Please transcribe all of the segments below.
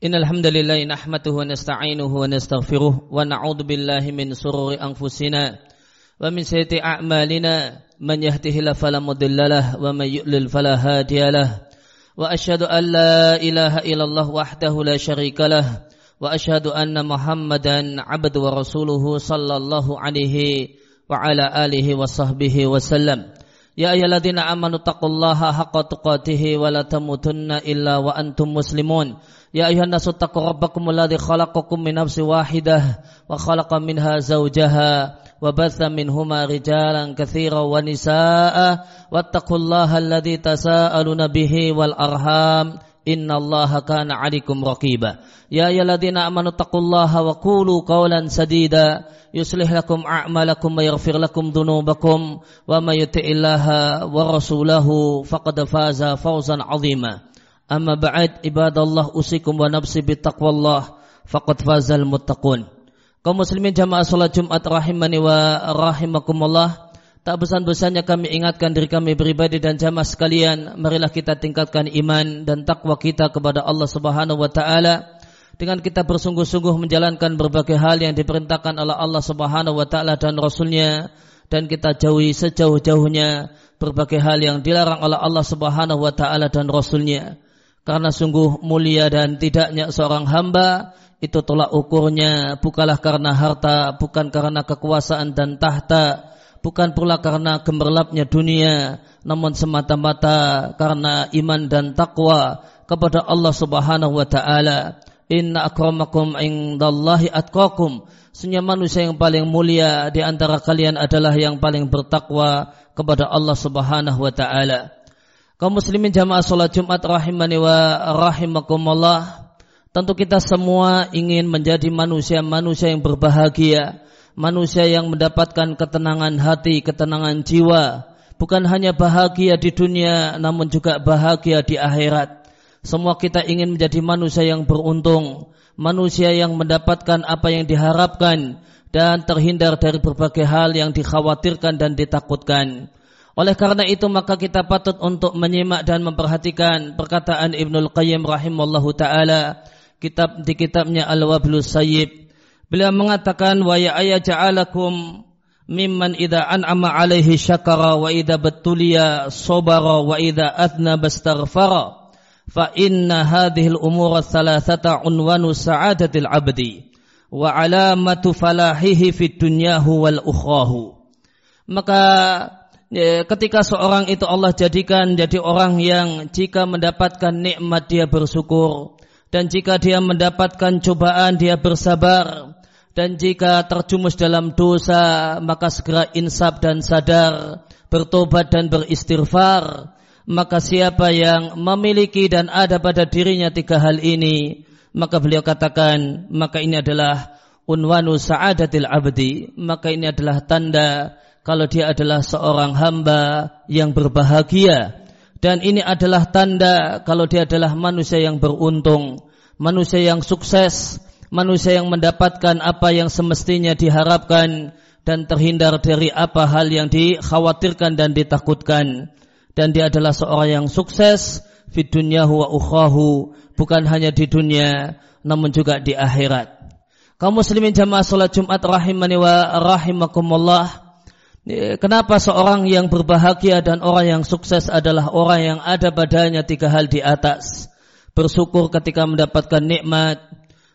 إن الحمد لله نحمده ونستعينه ونستغفره ونعوذ بالله من سرور أنفسنا ومن سيئة أعمالنا. من يهده الله فلا مضل له ومن يؤلل فلا هادي له. وأشهد أن لا إله إلا الله وحده لا شريك له. وأشهد أن محمدا عبد ورسوله صلى الله عليه وعلى آله وصحبه وسلم. Ya ayyuhalladzina amanu taqullaha haqqa tuqatih wa la tamutunna illa wa antum muslimun. Ya ayuhan nasu taqu rabbakum alladzi khalaqakum min nafsin wahidah wa khalaqa minha zawjaha wa batha minhuma rijalan katsira wa nisaa'a wattaqullaha alladzi tasaaluna bihi wal arham Inna Allaha kana alikum raqiba. Ya yaladina amanu taqullaha wa kulu qawlan sadida. Yuslih lakum a'malakum wa yaghfir lakum dhunubakum wa may yuti'illaha wa rasulahu faqad faza fawzan 'azima. Amma ba'd ibadallah usikum wa nafsi bittaqwallah faqad fazal muttaqun. Kaum muslimin jamaah salat Jumat rahimani wa rahimakumullah tak bosan-bosannya kami ingatkan diri kami pribadi dan jamaah sekalian marilah kita tingkatkan iman dan takwa kita kepada Allah Subhanahu wa taala. Dengan kita bersungguh-sungguh menjalankan berbagai hal yang diperintahkan oleh Allah Subhanahu wa taala dan rasulnya dan kita jauhi sejauh-jauhnya berbagai hal yang dilarang oleh Allah Subhanahu wa taala dan rasulnya. Karena sungguh mulia dan tidaknya seorang hamba itu tolak ukurnya bukanlah karena harta, bukan karena kekuasaan dan tahta, bukan pula karena gemerlapnya dunia, namun semata-mata karena iman dan takwa kepada Allah Subhanahu wa taala. Inna akramakum indallahi atqakum. Sesungguhnya manusia yang paling mulia di antara kalian adalah yang paling bertakwa kepada Allah Subhanahu wa taala kaum muslimin jamaah salat Jumat rahimani wa rahimakumullah tentu kita semua ingin menjadi manusia-manusia yang berbahagia manusia yang mendapatkan ketenangan hati ketenangan jiwa bukan hanya bahagia di dunia namun juga bahagia di akhirat semua kita ingin menjadi manusia yang beruntung manusia yang mendapatkan apa yang diharapkan dan terhindar dari berbagai hal yang dikhawatirkan dan ditakutkan. Oleh karena itu maka kita patut untuk menyimak dan memperhatikan perkataan Ibnul Qayyim rahimallahu taala kitab di kitabnya Al-Wablus Sayyib. Beliau mengatakan wa ya ja'alakum mimman idza an'ama alaihi syakara wa idza betulia sabara wa idza athna bastaghfara fa inna hadhihi al-umur thalathata unwanu sa'adatil abdi wa alamatu falahihi fid dunyahu wal ukhrahu. Maka Ya, ketika seorang itu Allah jadikan jadi orang yang jika mendapatkan nikmat dia bersyukur dan jika dia mendapatkan cobaan dia bersabar dan jika terjumus dalam dosa maka segera insaf dan sadar bertobat dan beristighfar. Maka siapa yang memiliki dan ada pada dirinya tiga hal ini maka beliau katakan maka ini adalah unwanu sa'adatil abdi. Maka ini adalah tanda kalau dia adalah seorang hamba yang berbahagia. Dan ini adalah tanda kalau dia adalah manusia yang beruntung, manusia yang sukses, manusia yang mendapatkan apa yang semestinya diharapkan dan terhindar dari apa hal yang dikhawatirkan dan ditakutkan. Dan dia adalah seorang yang sukses di dunia wa ukhrahu, bukan hanya di dunia namun juga di akhirat. Kaum muslimin jamaah salat Jumat rahimani wa rahimakumullah. Kenapa seorang yang berbahagia dan orang yang sukses adalah orang yang ada padanya tiga hal di atas. Bersyukur ketika mendapatkan nikmat,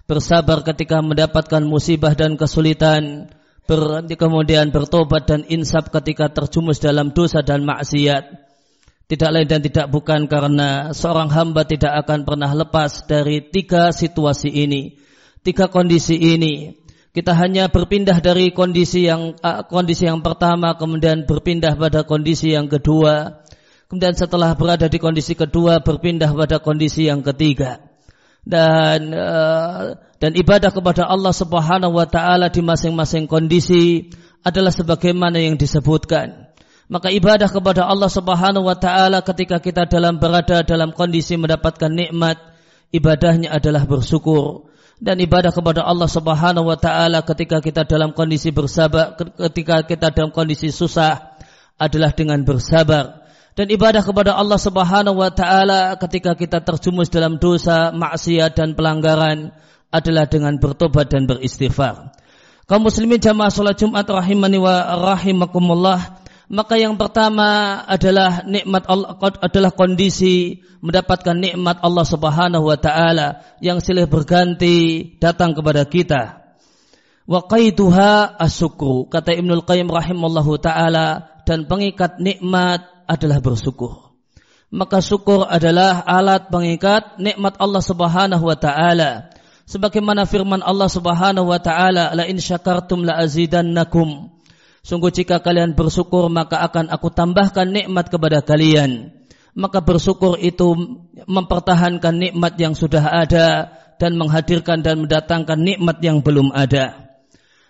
bersabar ketika mendapatkan musibah dan kesulitan, ber, kemudian bertobat dan insaf ketika terjumus dalam dosa dan maksiat. Tidak lain dan tidak bukan karena seorang hamba tidak akan pernah lepas dari tiga situasi ini, tiga kondisi ini. Kita hanya berpindah dari kondisi yang kondisi yang pertama kemudian berpindah pada kondisi yang kedua. Kemudian setelah berada di kondisi kedua berpindah pada kondisi yang ketiga dan uh, dan ibadah kepada Allah Subhanahu wa taala di masing-masing kondisi adalah sebagaimana yang disebutkan. Maka ibadah kepada Allah Subhanahu wa taala ketika kita dalam berada dalam kondisi mendapatkan nikmat ibadahnya adalah bersyukur. Dan ibadah kepada Allah Subhanahu wa taala ketika kita dalam kondisi bersabar ketika kita dalam kondisi susah adalah dengan bersabar Dan ibadah kepada Allah Subhanahu wa taala ketika kita terjumus dalam dosa, maksiat dan pelanggaran adalah dengan bertobat dan beristighfar. Kaum muslimin jamaah salat Jumat rahimani wa rahimakumullah, maka yang pertama adalah nikmat Allah adalah kondisi mendapatkan nikmat Allah Subhanahu wa taala yang silih berganti datang kepada kita. Wa qaituha asyukru kata Ibnul Qayyim rahimallahu taala dan pengikat nikmat adalah bersyukur. Maka syukur adalah alat pengikat nikmat Allah Subhanahu wa taala. Sebagaimana firman Allah Subhanahu wa taala, "La in syakartum la azidannakum." Sungguh jika kalian bersyukur maka akan aku tambahkan nikmat kepada kalian. Maka bersyukur itu mempertahankan nikmat yang sudah ada dan menghadirkan dan mendatangkan nikmat yang belum ada.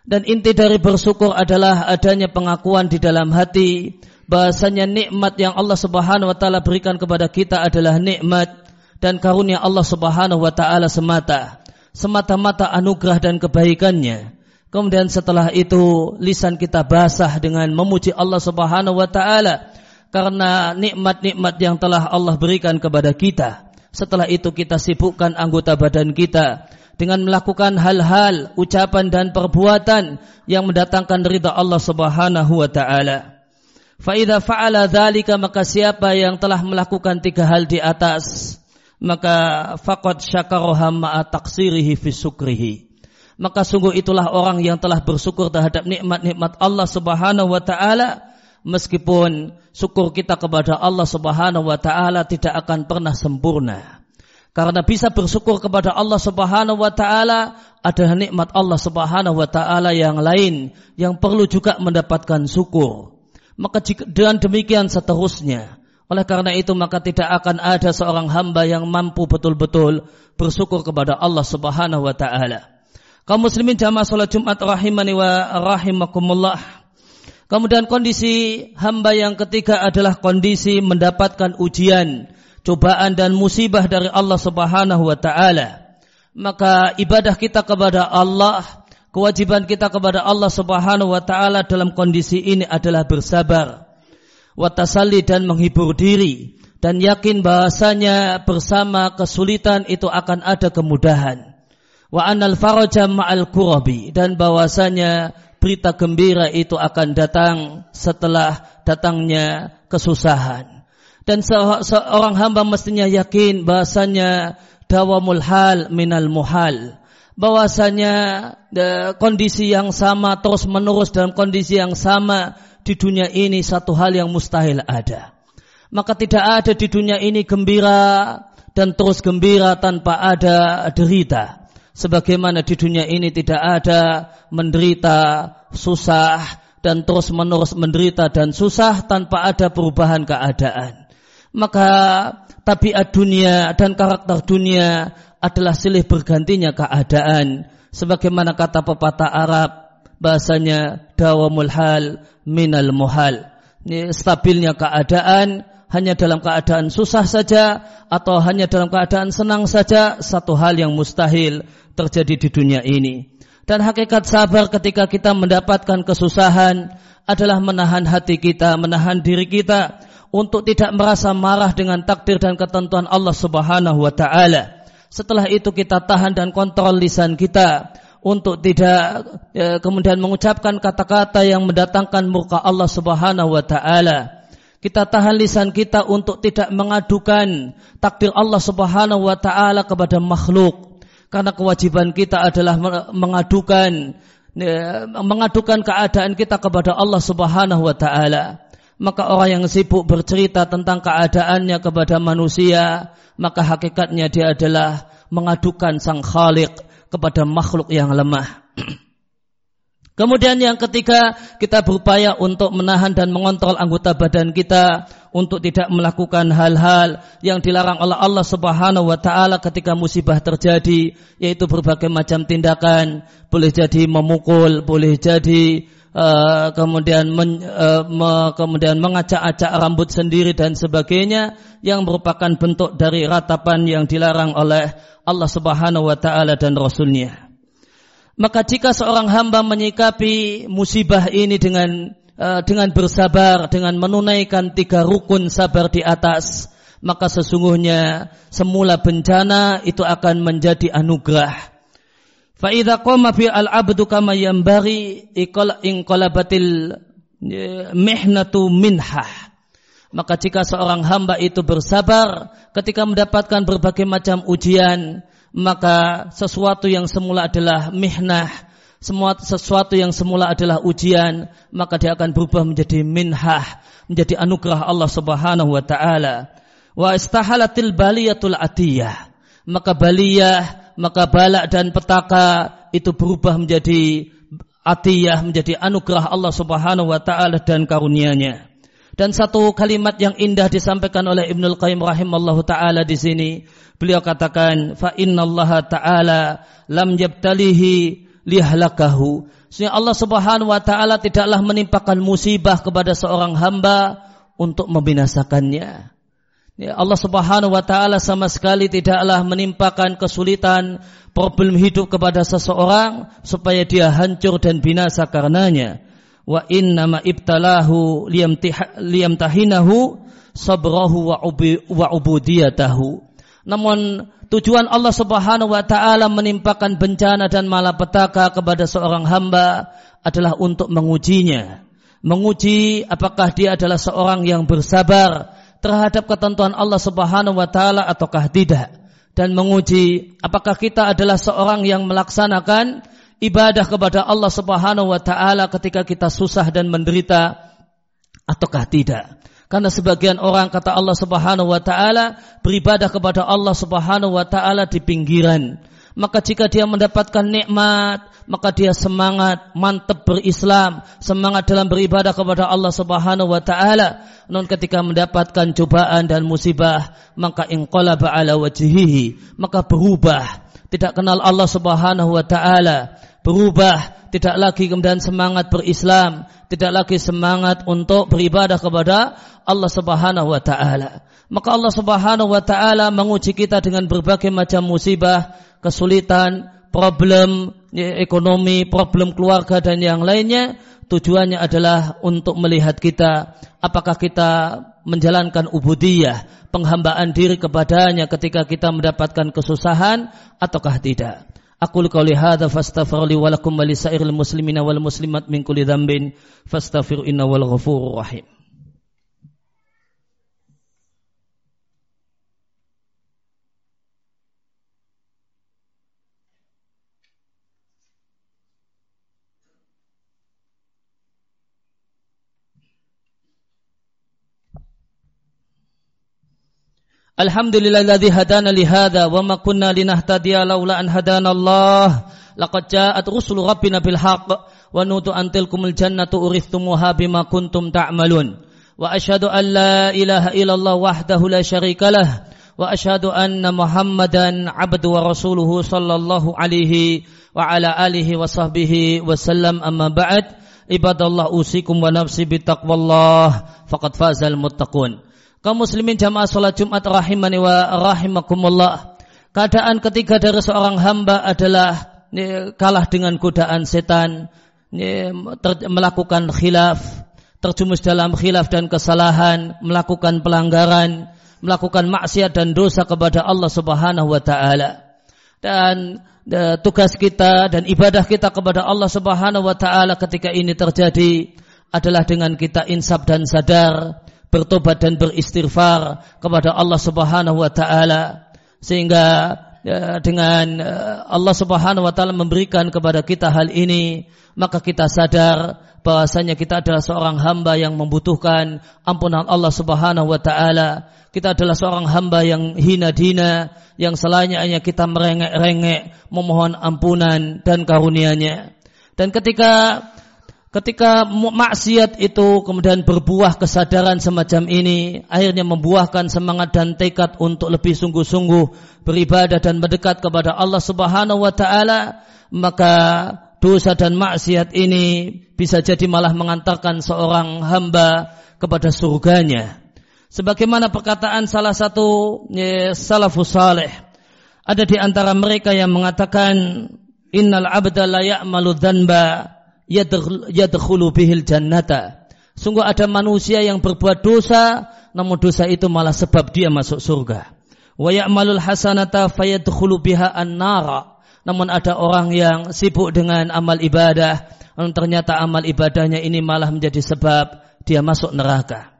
Dan inti dari bersyukur adalah adanya pengakuan di dalam hati bahasanya nikmat yang Allah Subhanahu wa taala berikan kepada kita adalah nikmat dan karunia Allah Subhanahu wa taala semata, semata-mata anugerah dan kebaikannya. Kemudian setelah itu lisan kita basah dengan memuji Allah Subhanahu wa taala karena nikmat-nikmat yang telah Allah berikan kepada kita. Setelah itu kita sibukkan anggota badan kita dengan melakukan hal-hal, ucapan dan perbuatan yang mendatangkan ridha Allah Subhanahu wa taala. Fa'idha fa'ala dhalika maka siapa yang telah melakukan tiga hal di atas maka faqad syakaroha ma'a taksirihi fi sukrihi. Maka sungguh itulah orang yang telah bersyukur terhadap nikmat-nikmat Allah Subhanahu wa taala meskipun syukur kita kepada Allah Subhanahu wa taala tidak akan pernah sempurna. Karena bisa bersyukur kepada Allah Subhanahu wa taala adalah nikmat Allah Subhanahu wa taala yang lain yang perlu juga mendapatkan syukur. Maka dengan demikian seterusnya. Oleh karena itu maka tidak akan ada seorang hamba yang mampu betul-betul bersyukur kepada Allah Subhanahu wa taala. Kaum muslimin jamaah salat Jumat rahimani wa rahimakumullah. Kemudian kondisi hamba yang ketiga adalah kondisi mendapatkan ujian, cobaan dan musibah dari Allah Subhanahu wa taala. Maka ibadah kita kepada Allah Kewajiban kita kepada Allah Subhanahu wa taala dalam kondisi ini adalah bersabar, watasalli dan menghibur diri dan yakin bahasanya bersama kesulitan itu akan ada kemudahan. Wa anal faraja ma'al kurabi dan bahwasanya berita gembira itu akan datang setelah datangnya kesusahan. Dan seorang hamba mestinya yakin bahasanya dawamul hal minal muhal bahwasanya kondisi yang sama terus menerus dalam kondisi yang sama di dunia ini satu hal yang mustahil ada. Maka tidak ada di dunia ini gembira dan terus gembira tanpa ada derita. Sebagaimana di dunia ini tidak ada menderita, susah, dan terus menerus menderita dan susah tanpa ada perubahan keadaan. Maka tabiat dunia dan karakter dunia adalah silih bergantinya keadaan. Sebagaimana kata pepatah Arab bahasanya dawamul hal minal muhal. Ini stabilnya keadaan hanya dalam keadaan susah saja atau hanya dalam keadaan senang saja satu hal yang mustahil terjadi di dunia ini. Dan hakikat sabar ketika kita mendapatkan kesusahan adalah menahan hati kita, menahan diri kita untuk tidak merasa marah dengan takdir dan ketentuan Allah Subhanahu wa taala setelah itu kita tahan dan kontrol lisan kita untuk tidak ya, kemudian mengucapkan kata-kata yang mendatangkan murka Allah Subhanahu wa taala. Kita tahan lisan kita untuk tidak mengadukan takdir Allah Subhanahu wa taala kepada makhluk. Karena kewajiban kita adalah mengadukan ya, mengadukan keadaan kita kepada Allah Subhanahu wa taala maka orang yang sibuk bercerita tentang keadaannya kepada manusia, maka hakikatnya dia adalah mengadukan sang khalik kepada makhluk yang lemah. Kemudian yang ketiga, kita berupaya untuk menahan dan mengontrol anggota badan kita untuk tidak melakukan hal-hal yang dilarang oleh Allah Subhanahu wa taala ketika musibah terjadi, yaitu berbagai macam tindakan, boleh jadi memukul, boleh jadi uh, kemudian men, uh, me, kemudian mengacak-acak rambut sendiri dan sebagainya yang merupakan bentuk dari ratapan yang dilarang oleh Allah Subhanahu wa taala dan rasulnya. Maka jika seorang hamba menyikapi musibah ini dengan uh, dengan bersabar dengan menunaikan tiga rukun sabar di atas maka sesungguhnya semula bencana itu akan menjadi anugerah fa idza fi al abdu kama yanbaghi inqalabatil ya, mihnatu minhah maka jika seorang hamba itu bersabar ketika mendapatkan berbagai macam ujian, maka sesuatu yang semula adalah mihnah, semua sesuatu yang semula adalah ujian, maka dia akan berubah menjadi minhah, menjadi anugerah Allah Subhanahu wa taala. Wa istahalatil baliyatul atiyah. Maka baliyah, maka balak dan petaka itu berubah menjadi atiyah, menjadi anugerah Allah Subhanahu wa taala dan karunia-Nya. Dan satu kalimat yang indah disampaikan oleh Ibnul Qayyim rahimallahu taala di sini. Beliau katakan, "Fa innallaha ta'ala lam yabtalihi lihlakahu." Sehingga Allah Subhanahu wa taala tidaklah menimpakan musibah kepada seorang hamba untuk membinasakannya. Ya, Allah Subhanahu wa taala sama sekali tidaklah menimpakan kesulitan problem hidup kepada seseorang supaya dia hancur dan binasa karenanya wa innama ibtalahu liyamtahinahu sabrahu wa, ubudiyatahu. Namun tujuan Allah Subhanahu wa taala menimpakan bencana dan malapetaka kepada seorang hamba adalah untuk mengujinya. Menguji apakah dia adalah seorang yang bersabar terhadap ketentuan Allah Subhanahu wa taala ataukah tidak dan menguji apakah kita adalah seorang yang melaksanakan ibadah kepada Allah Subhanahu wa taala ketika kita susah dan menderita ataukah tidak? Karena sebagian orang kata Allah Subhanahu wa taala beribadah kepada Allah Subhanahu wa taala di pinggiran. Maka jika dia mendapatkan nikmat, maka dia semangat, mantap berislam, semangat dalam beribadah kepada Allah Subhanahu wa taala. Non ketika mendapatkan cobaan dan musibah, maka inqalaba ala wajhihi, maka berubah, tidak kenal Allah Subhanahu wa taala, berubah, tidak lagi kemudian semangat berislam, tidak lagi semangat untuk beribadah kepada Allah Subhanahu wa taala. Maka Allah Subhanahu wa taala menguji kita dengan berbagai macam musibah, kesulitan, problem ya, ekonomi, problem keluarga dan yang lainnya. Tujuannya adalah untuk melihat kita apakah kita menjalankan ubudiyah, penghambaan diri kepadanya ketika kita mendapatkan kesusahan ataukah tidak. Aku qauli hadza fastaghfirli wa lakum wa lisairil muslimina wal muslimat min kulli dzambin fastaghfiru innahu ghafurur rahim. Alhamdulillahilladzi hadana li hadza wa ma kunna linahtadiya laula an hadana Allah. Laqad ja'at rusul rabbina bil haqq wa nutu antilkumul jannatu uristumuha bima kuntum ta'malun. Wa asyhadu an la ilaha illallah wahdahu la syarikalah wa asyhadu anna Muhammadan abdu wa rasuluhu sallallahu alaihi wa ala alihi wa sahbihi wasallam amma ba'd ibadallah usikum wa nafsi bitaqwallah faqad fazal muttaqun kaum muslimin jamaah salat Jumat rahimani wa rahimakumullah. Keadaan ketiga dari seorang hamba adalah kalah dengan godaan setan, melakukan khilaf, terjumus dalam khilaf dan kesalahan, melakukan pelanggaran, melakukan maksiat dan dosa kepada Allah Subhanahu wa taala. Dan tugas kita dan ibadah kita kepada Allah Subhanahu wa taala ketika ini terjadi adalah dengan kita insaf dan sadar bertobat dan beristighfar kepada Allah Subhanahu wa taala sehingga ya, dengan ya, Allah Subhanahu wa taala memberikan kepada kita hal ini maka kita sadar bahwasanya kita adalah seorang hamba yang membutuhkan ampunan Allah Subhanahu wa taala. Kita adalah seorang hamba yang hina dina yang selainnya hanya kita merengek-rengek memohon ampunan dan karunia-Nya. Dan ketika Ketika maksiat itu kemudian berbuah kesadaran semacam ini, akhirnya membuahkan semangat dan tekad untuk lebih sungguh-sungguh beribadah dan mendekat kepada Allah Subhanahu wa taala, maka dosa dan maksiat ini bisa jadi malah mengantarkan seorang hamba kepada surganya. Sebagaimana perkataan salah satu ya, salafus saleh, ada di antara mereka yang mengatakan innal abda la ya'malu dhanba yadkhulu bihil jannata Sungguh ada manusia yang berbuat dosa, namun dosa itu malah sebab dia masuk surga. Wa ya'malul hasanata fayadkhulu biha an-nara. Namun ada orang yang sibuk dengan amal ibadah, namun ternyata amal ibadahnya ini malah menjadi sebab dia masuk neraka.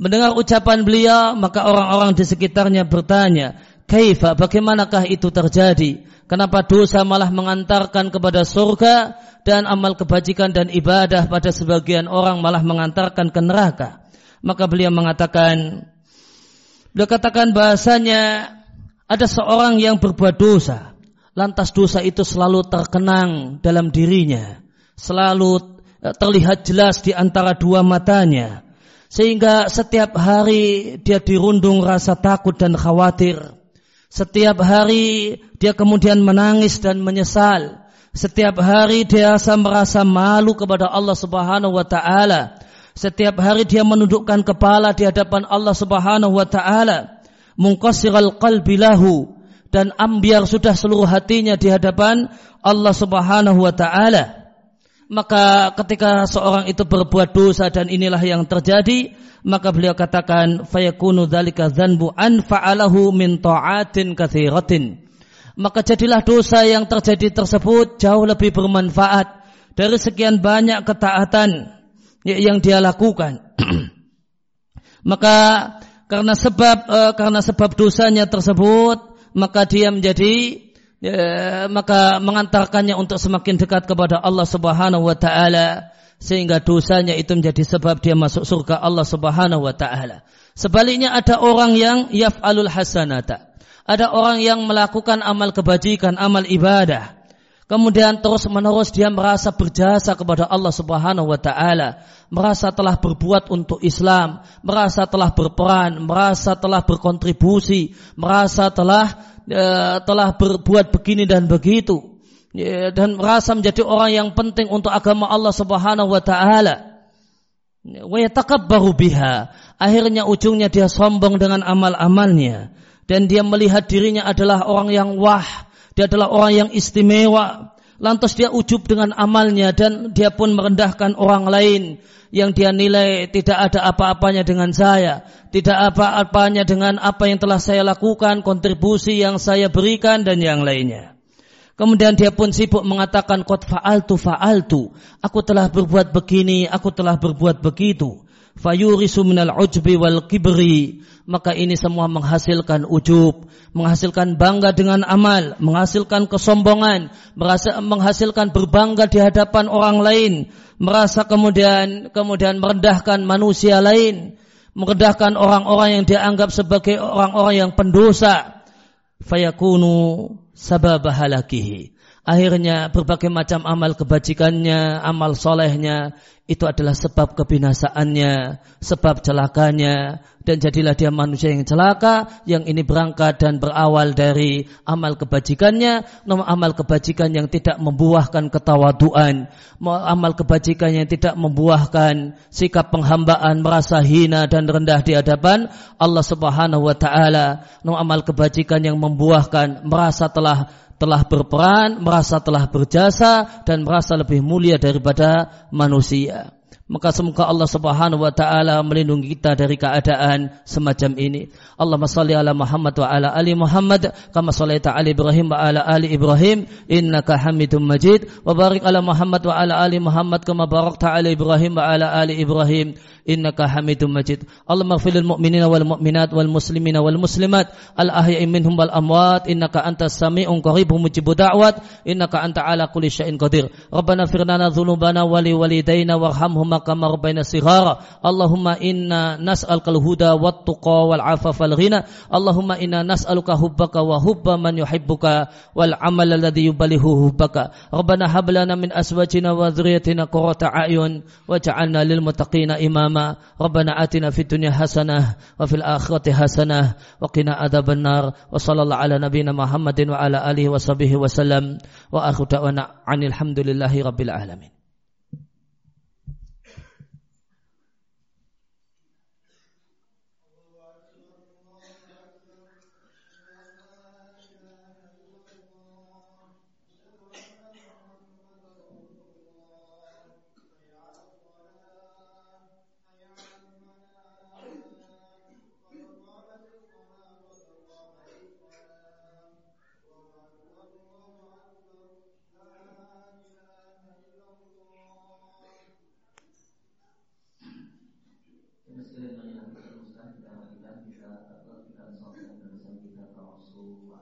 Mendengar ucapan beliau, maka orang-orang di sekitarnya bertanya, Kaifa, bagaimanakah itu terjadi? Kenapa dosa malah mengantarkan kepada surga dan amal kebajikan dan ibadah pada sebagian orang malah mengantarkan ke neraka? Maka beliau mengatakan, beliau katakan bahasanya ada seorang yang berbuat dosa. Lantas dosa itu selalu terkenang dalam dirinya. Selalu eh, terlihat jelas di antara dua matanya. Sehingga setiap hari dia dirundung rasa takut dan khawatir setiap hari dia kemudian menangis dan menyesal. Setiap hari dia merasa malu kepada Allah Subhanahu wa taala. Setiap hari dia menundukkan kepala di hadapan Allah Subhanahu wa taala. Mungkasiral qalbi lahu dan ambiar sudah seluruh hatinya di hadapan Allah Subhanahu wa taala. Maka ketika seorang itu berbuat dosa dan inilah yang terjadi, maka beliau katakan fayakunu dzalika dzanbu an fa'alahu min ta'atin katsiratin. Maka jadilah dosa yang terjadi tersebut jauh lebih bermanfaat dari sekian banyak ketaatan yang dia lakukan. Maka karena sebab uh, karena sebab dosanya tersebut maka dia menjadi ya, maka mengantarkannya untuk semakin dekat kepada Allah Subhanahu wa taala sehingga dosanya itu menjadi sebab dia masuk surga Allah Subhanahu wa taala. Sebaliknya ada orang yang yaf'alul hasanata. Ada orang yang melakukan amal kebajikan, amal ibadah. Kemudian terus-menerus dia merasa berjasa kepada Allah Subhanahu wa taala, merasa telah berbuat untuk Islam, merasa telah berperan, merasa telah berkontribusi, merasa telah uh, telah berbuat begini dan begitu ya, dan merasa menjadi orang yang penting untuk agama Allah Subhanahu wa taala. Wa yatakabbaru biha. Akhirnya ujungnya dia sombong dengan amal-amalnya dan dia melihat dirinya adalah orang yang wah, dia adalah orang yang istimewa. Lantas dia ujub dengan amalnya dan dia pun merendahkan orang lain yang dia nilai tidak ada apa-apanya dengan saya, tidak apa-apanya dengan apa yang telah saya lakukan, kontribusi yang saya berikan dan yang lainnya. Kemudian dia pun sibuk mengatakan qad fa'altu fa'altu. Aku telah berbuat begini, aku telah berbuat begitu. Fayurisu minal ujbi wal kibri. Maka ini semua menghasilkan ujub, menghasilkan bangga dengan amal, menghasilkan kesombongan, merasa menghasilkan berbangga di hadapan orang lain, merasa kemudian kemudian merendahkan manusia lain, merendahkan orang-orang yang dianggap sebagai orang-orang yang pendosa. Fayakunu sabab halakihi. Akhirnya berbagai macam amal kebajikannya, amal solehnya, itu adalah sebab kebinasaannya, sebab celakanya, dan jadilah dia manusia yang celaka, yang ini berangkat dan berawal dari amal kebajikannya, namun amal kebajikan yang tidak membuahkan ketawaduan, amal kebajikan yang tidak membuahkan sikap penghambaan, merasa hina dan rendah di hadapan Allah Subhanahu wa taala, namun amal kebajikan yang membuahkan merasa telah telah berperan, merasa telah berjasa dan merasa lebih mulia daripada manusia. Maka semoga Allah Subhanahu wa taala melindungi kita dari keadaan semacam ini. Allahumma salli ala Muhammad wa ala ali Muhammad kama shallaita ala Ibrahim wa ala ali Ibrahim innaka Hamidum Majid wa barik ala Muhammad wa ala ali Muhammad kama barakta ala Ibrahim wa ala ali Ibrahim innaka Hamidum Majid. Allahumma ighfir lil mu'minina wal mu'minat wal muslimina wal muslimat al ahya'i minhum wal amwat innaka antas sami'un qaribun mujibud da'wat innaka anta ala kulli syai'in qadir. Rabbana fir lana dhunubana wa li walidayna warhamhum كما ربينا صغارا. اللهم إنا نسألك الهدى والتقى والعفاف والغنى. اللهم إنا نسألك حبك وحب من يحبك والعمل الذي يبلغه حبك. ربنا هب لنا من أزواجنا وذريتنا قرة أعين واجعلنا للمتقين إماما. ربنا آتنا في الدنيا حسنة وفي الآخرة حسنة وقنا عذاب النار. وصلى الله على نبينا محمد وعلى آله وصحبه وسلم. وآخر دعوانا عن الحمد لله رب العالمين. so far,